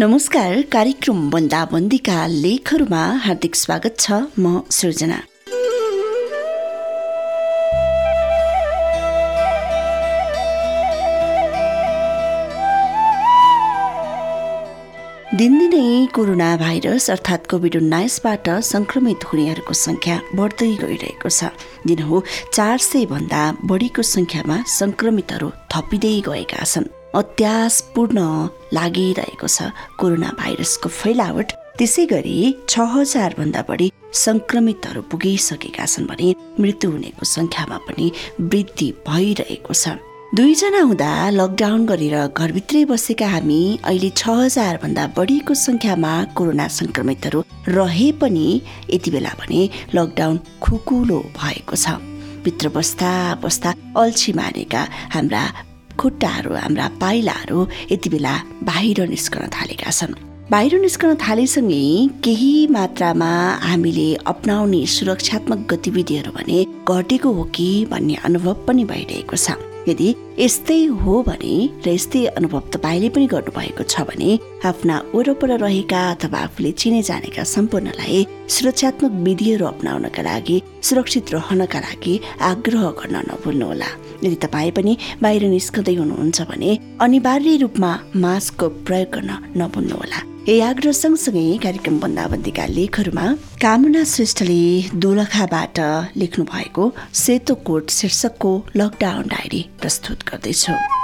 नमस्कार कार्यक्रम बन्दाबन्दीका लेखहरूमा हार्दिक स्वागत छ म सृजना। दिनदिनै कोरोना भाइरस अर्थात् कोभिड उन्नाइसबाट सङ्क्रमित हुनेहरूको सङ्ख्या बढ्दै गइरहेको छ। दिनहु चार सय भन्दा बढीको सङ्ख्यामा सङ्क्रमितहरू थपिँदै गएका छन्। अत्यासपूर्ण लागिरहेको छ कोरोना भाइरसको फैलावट। त्यसै गरी छ भन्दा बढी संक्रमितहरू पुगिसकेका छन् भने मृत्यु हुनेको संख्यामा पनि वृद्धि भइरहेको छ। दुईजना हुँदा लकडाउन गरेर घरभित्रै बसेका हामी अहिले छ हजार भन्दा बढीको संख्यामा कोरोना संक्रमितहरू रहे पनि यति बेला भने लकडाउन खुकुलो भएको छ। भित्र बस्दा बस्दा अल्छी मानेका हाम्रा खुट्टाहरू हाम्रा पाइलाहरू यति बेला बाहिर निस्कन थालेका छन्। बाहिर निस्कन थालेसँगै केही मात्रामा हामीले अप्नाउने सुरक्षात्मक गतिविधिहरू भने घटेको हो कि भन्ने अनुभव पनि भइरहेको छ। यदि यस्तै हो भने र यस्तै अनुभव तपाईँले पनि गर्नुभएको छ भने आफ्ना वरपर रहेका अथवा आफूले चिने जानेका सम्पूर्णलाई सुरक्षात्मक विधिहरू अप्नाउनका लागि सुरक्षित रहनका लागि आग्रह गर्न नभुल्नुहोला। यदि तपाईँ पनि बाहिर निस्कँदै हुनुहुन्छ भने अनिवार्य रूपमा मास्कको प्रयोग गर्न नभुल्नुहोला। यही आग्रह सँगसँगै कार्यक्रम बन्दाबन्दीका लेखहरूमा कामना श्रेष्ठले दोलखाबाट लेख्नु भएको सेतो कोट शीर्षकको लकडाउन डायरी प्रस्तुत गर्दैछु।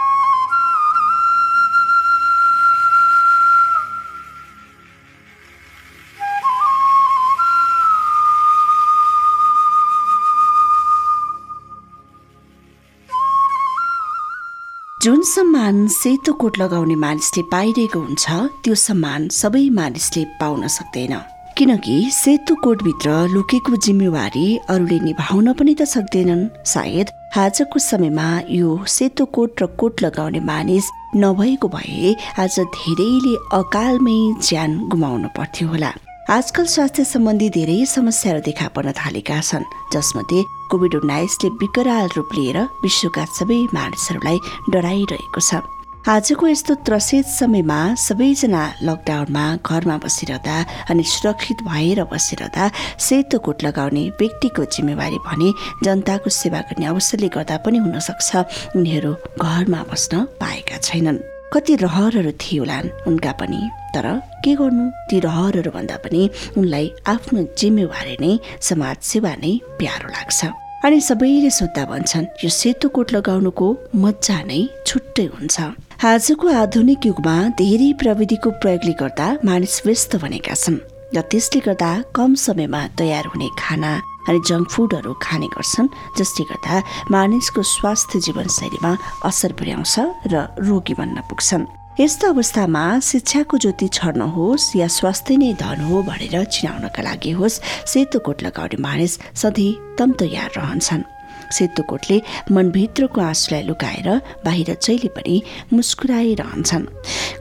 जुन सम्मान सेतो कोट लगाउने मानिसले पाइरहेको हुन्छ त्यो सम्मान सबै मानिसले पाउन सक्दैन। किनकि सेतो कोटभित्र लुकेको जिम्मेवारी अरूले निभाउन पनि त सक्दैनन्। सायद आजको समयमा यो सेतो कोट र कोट लगाउने मानिस नभएको भए आज धेरैले अकालमै ज्यान गुमाउनु पर्थ्यो होला। आजकल स्वास्थ्य सम्बन्धी धेरै समस्याहरू देखा पर्न थालेका छन् जसमध्ये कोभिड उन्नाइसले विकराल रूप लिएर विश्वका सबै मानिसहरूलाई डराइरहेको छ। आजको यस्तो त्रसित समयमा सबैजना लकडाउनमा घरमा बसिरहँदा अनि सुरक्षित भएर बसिरहँदा सेतो कोट लगाउने व्यक्तिको जिम्मेवारी भने जनताको सेवा गर्ने अवसरले गर्दा पनि हुन सक्छ उनीहरू घरमा बस्न पाएका छैनन्। कति रहरहरू होलान् उनका पनि। तर के गर्नु? ती रहरहरू भन्दा पनि उनलाई आफ्नो जिम्मेवारी नै समाज सेवा नै प्यारो लाग्छ। अनि सबैले सोद्धा भन्छन् यो सेतो कोट लगाउनुको मजा नै छुट्टै हुन्छ। आजको आधुनिक युगमा धेरै प्रविधिको प्रयोगले गर्दा मानिस व्यस्त बनेका छन् र त्यसले गर्दा कम समयमा तयार हुने खाना अनि जङ्क फुडहरू खाने गर्छन् जसले गर्दा मानिसको स्वास्थ्य जीवनशैलीमा असर पुर्याउँछ र रोगी बन्न पुग्छन्। यस्तो अवस्थामा शिक्षाको ज्योति छर्न होस् या स्वास्थ्य नै धन हो भनेर चिनाउनका लागि होस् सेतो कोट लगाउने मानिस सधैँ तम तयार रहन्छन्। सेतो कोटले मनभित्रको आँसुलाई लुकाएर बाहिर जहिले पनि मुस्कुराइरहन्छन्।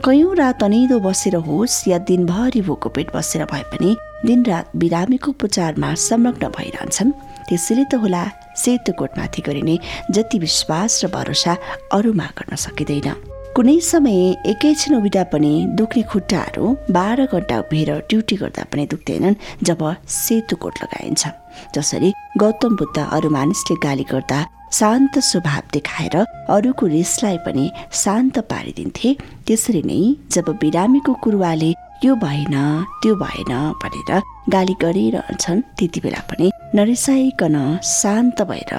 कयौँ रात अनिदो बसेर होस् या दिनभरि भोको पेट बसेर भए पनि दिनरात बिरामीको उपचारमा संलग्न भइरहन्छन्। त्यसैले त होला सेतो कोटमाथि गरिने जति विश्वास र भरोसा अरूमा गर्न सकिँदैन। कुनै समय एकैछिन उभिँदा पनि दुख्ने खुट्टाहरू बाह्र घन्टा उभिएर ड्युटी गर्दा पनि दुख्दैनन् जब सेतो कोट लगाइन्छ। जसरी गौतम बुद्ध अरू मानिसले गाली गर्दा शान्त स्वभाव देखाएर अरूको रिसलाई पनि शान्त पारिदिन्थे त्यसरी नै जब बिरामीको कुरुवाले यो भएन त्यो भएन भनेर गाली गरिरहन्छन् त्यति बेला पनि नरिसाइकन शान्त भएर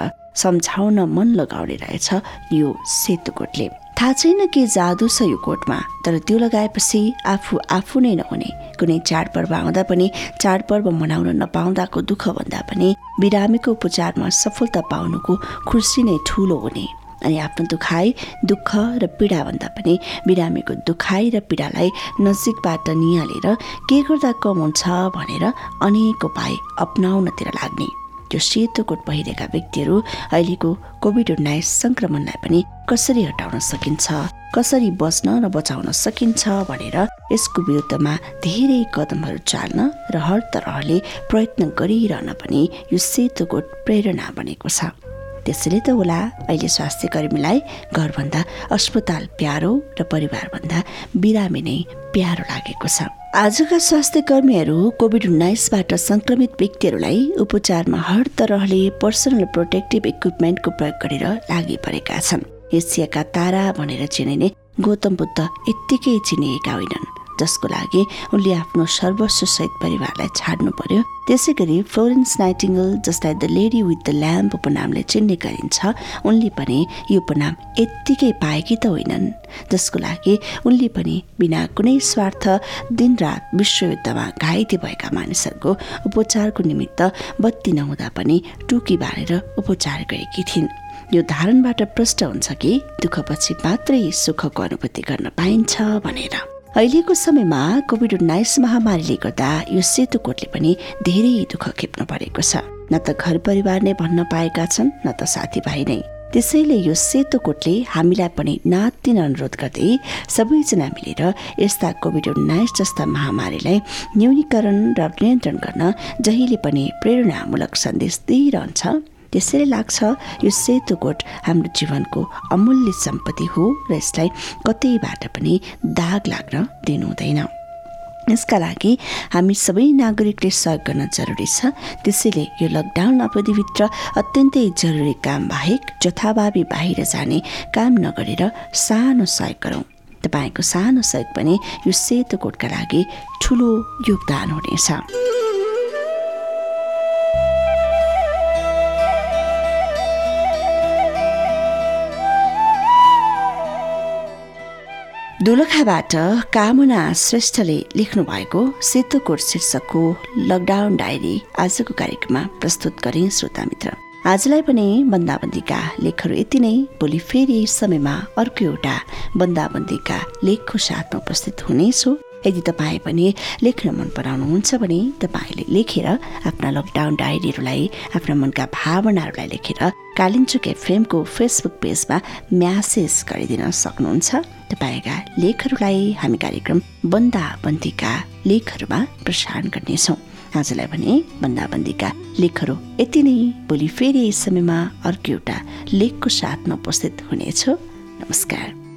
सम्झाउन मन लगाउने रहेछ यो सेतुकोटले थाहा छैन के जादु छ यो कोटमा तर त्यो लगाएपछि आफू आफू नै नहुने। कुनै चाडपर्व आउँदा पनि चाडपर्व मनाउन नपाउँदाको दुःख भन्दा पनि बिरामीको उपचारमा सफलता पाउनुको खुसी नै ठुलो हुने। अनि आफ्नो दुखाइ दुःख र पीडा भन्दा पनि बिरामीको दुखाइ र पीडालाई नजिकबाट निहालेर के गर्दा कम हुन्छ भनेर अनेक उपाय अप्नाउनतिर लाग्ने। त्यो सेतो कोट पहिरेका व्यक्तिहरू अहिलेको कोभिड उन्नाइस सङ्क्रमणलाई पनि कसरी हटाउन सकिन्छ कसरी बच्न र बचाउन सकिन्छ भनेर यसको विरुद्धमा धेरै कदमहरू चाल्न र हर तरहले प्रयत्न गरिरहन पनि यो सेतो कोट प्रेरणा बनेको छ। त्यसैले त होला अहिले स्वास्थ्य कर्मीलाई घरभन्दा अस्पताल प्यारो र परिवारभन्दा बिरामी नै प्यारो लागेको छ। आजका स्वास्थ्य कर्मीहरू कोभिड उन्नाइसबाट संक्रमित व्यक्तिहरूलाई उपचारमा हर तरहले पर्सनल प्रोटेक्टिभ इक्विपमेन्टको प्रयोग गरेर लागि परेका छन्। एसियाका तारा भनेर चिनिने गौतम बुद्ध यत्तिकै चिनिएका होइनन्। जसको लागि उनले आफ्नो सर्वस्वसहित परिवारलाई छाड्नु पर्यो। त्यसै गरी फ्लोरेन्स नाइटिङ्गल जसलाई the lady with the lamp उपनामले चिन्ने गरिन्छ उनले पनि यो उपनाम यत्तिकै पाएकी त होइनन्। जसको लागि उनले पनि बिना कुनै स्वार्थ दिनरात विश्वयुद्धमा घाइते भएका मानिसहरूको उपचारको निमित्त बत्ती नहुँदा पनि टुकी बालेर उपचार गरेकी थिइन्। यो धारणबाट प्रष्ट हुन्छ कि दुःखपछि मात्रै सुखको अनुभूति गर्न पाइन्छ भनेर। अहिलेको समयमा कोभिड उन्नाइस महामारीले गर्दा यो सेतु कोटले पनि धेरै दुःख खेप्नु परेको छ। न त घर परिवार नै भन्न पाएका छन् न त साथीभाइ नै। त्यसैले यो सेतो कोटले हामीलाई पनि नातिन अनुरोध गर्दै सबैजना मिलेर यस्ता कोभिड उन्नाइस जस्ता महामारीलाई न्यूनीकरण र नियन्त्रण गर्न जहिले पनि प्रेरणामूलक सन्देश दिइरहन्छ। त्यसैले लाग्छ यो सेतो कोट हाम्रो जीवनको अमूल्य सम्पत्ति हो र यसलाई कतैबाट पनि दाग लाग्न दिनु हुँदैन। यसका लागि हामी सबै नागरिकले सहयोग गर्न जरुरी छ। त्यसैले यो लकडाउन अवधिभित्र अत्यन्तै जरुरी काम बाहेक जथाभावी बाहिर जाने काम नगरेर सानो सहयोग गरौँ। तपाईँको सानो सहयोग पनि यो सेतो कोटका लागि ठुलो योगदान हुनेछ। दोलखाबाट कामना श्रेष्ठले लेख्नु भएको सेतोकोट शीर्षकको लकडाउन डायरी आजको कार्यक्रममा प्रस्तुत गरे श्रोता मित्र। आजलाई पनि बन्दाबन्दीका लेखहरू यति नै। भोलि फेरि समयमा अर्को एउटा बन्दाबन्दीका लेखको साथमा उपस्थित हुनेछु। यदि तपाईँ पनि लेख्न मन पराउनुहुन्छ भने तपाईँले लेखेर आफ्ना लकडाउन डायरीहरूलाई आफ्ना मनका भावनाहरूलाई लेखेर कालिन्चुक एफएमको फेसबुक पेजमा म्यासेज गरिदिन सक्नुहुन्छ। तपाईँका लेखहरूलाई हामी कार्यक्रम बन्दाबन्दीका लेखहरूमा प्रसारण गर्नेछौँ। आजलाई भने बन्दाबन्दीका लेखहरू यति नै। भोलि फेरि यस समयमा अर्को एउटा लेखको साथमा उपस्थित हुनेछु। नमस्कार।